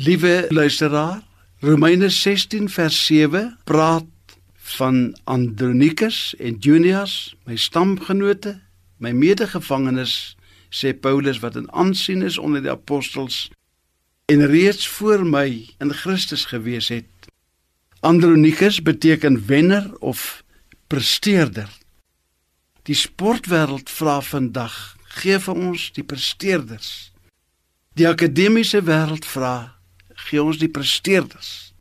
Liewe luisteraar, Romeine 16 vers 7 praat van Andronikus en Junias, my stamgenote, my medegevangenes, sê Paulus wat in aansien is onder die apostels en reeds voor my in Christus gewees het. Andronikus beteken wenner of presteerder. Die sportwêreld vra vandag, gee vir ons die presteerders. Die akademiese wêreld vra gee ons die presteerders.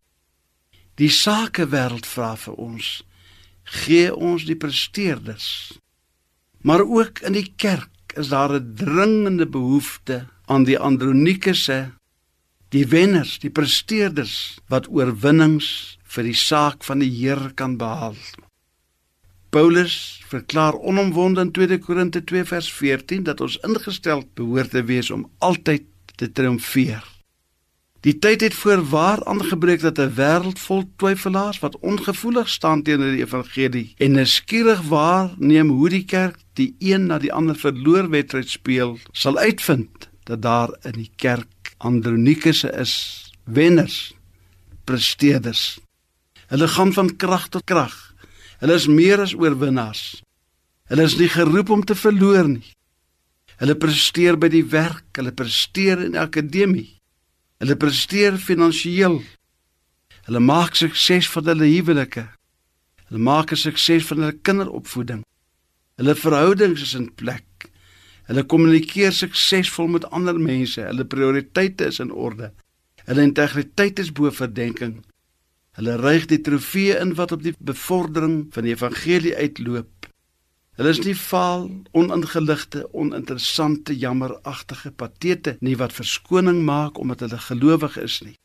Die sakewêreld vra vir ons, gee ons die presteerders. Maar ook in die kerk is daar 'n dringende behoefte aan die andronikusse, die wenners, die presteerders wat oorwinnings vir die saak van die Here kan behaal. Paulus verklaar onomwonde in 2 Korinte 2 vers 14 dat ons ingestel behoort te wees om altyd te triomfeer. Die tyd het voorwaar aangebreek dat 'n wêreld vol twyfelaars wat ongevoelig staan teenoor die evangelie en nuuskierig waarneem hoe die kerk die een na die ander verloor wedstryd speel, sal uitvind dat daar in die kerk andronikusse is, wenners, presteerders. Hulle gaan van krag tot krag. Hulle is meer as oorwinnaars. Hulle is nie geroep om te verloor nie. Hulle presteer by die werk, hulle presteer in akademie. Hulle presteer finansiëel. Hulle maak sukses van hulle huwelike. Hulle maak 'n sukses van hulle kinderopvoeding. Hulle verhoudings is in plek. Hulle kommunikeer suksesvol met ander mense. Hulle prioriteite is in orde. Hulle integriteit is bo verdenking. Hulle reig die trofee in wat op die bevordering van die evangelie uitloop. Hulle is nie vaal, oningeligte, oninteressante, jammeragtige patete nie wat verskoning maak omdat hulle gelowig is nie.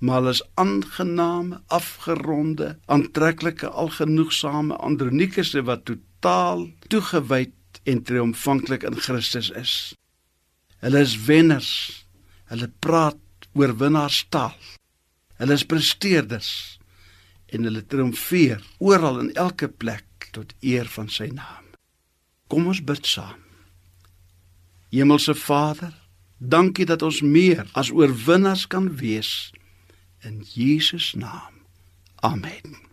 Maar hulle is aangename, afgeronde, aantreklike, algenoegsame andronikusse wat totaal toegewyd en triomfantlik in Christus is. Hulle is wenners. Hulle praat oorwinnaarstaal. Hulle is presteerders en hulle triomfeer oral in elke plek tot eer van sy naam. Kom ons bid saam. Hemelse Vader, dankie dat ons meer as oorwinnaars kan wees in Jesus naam. Amen.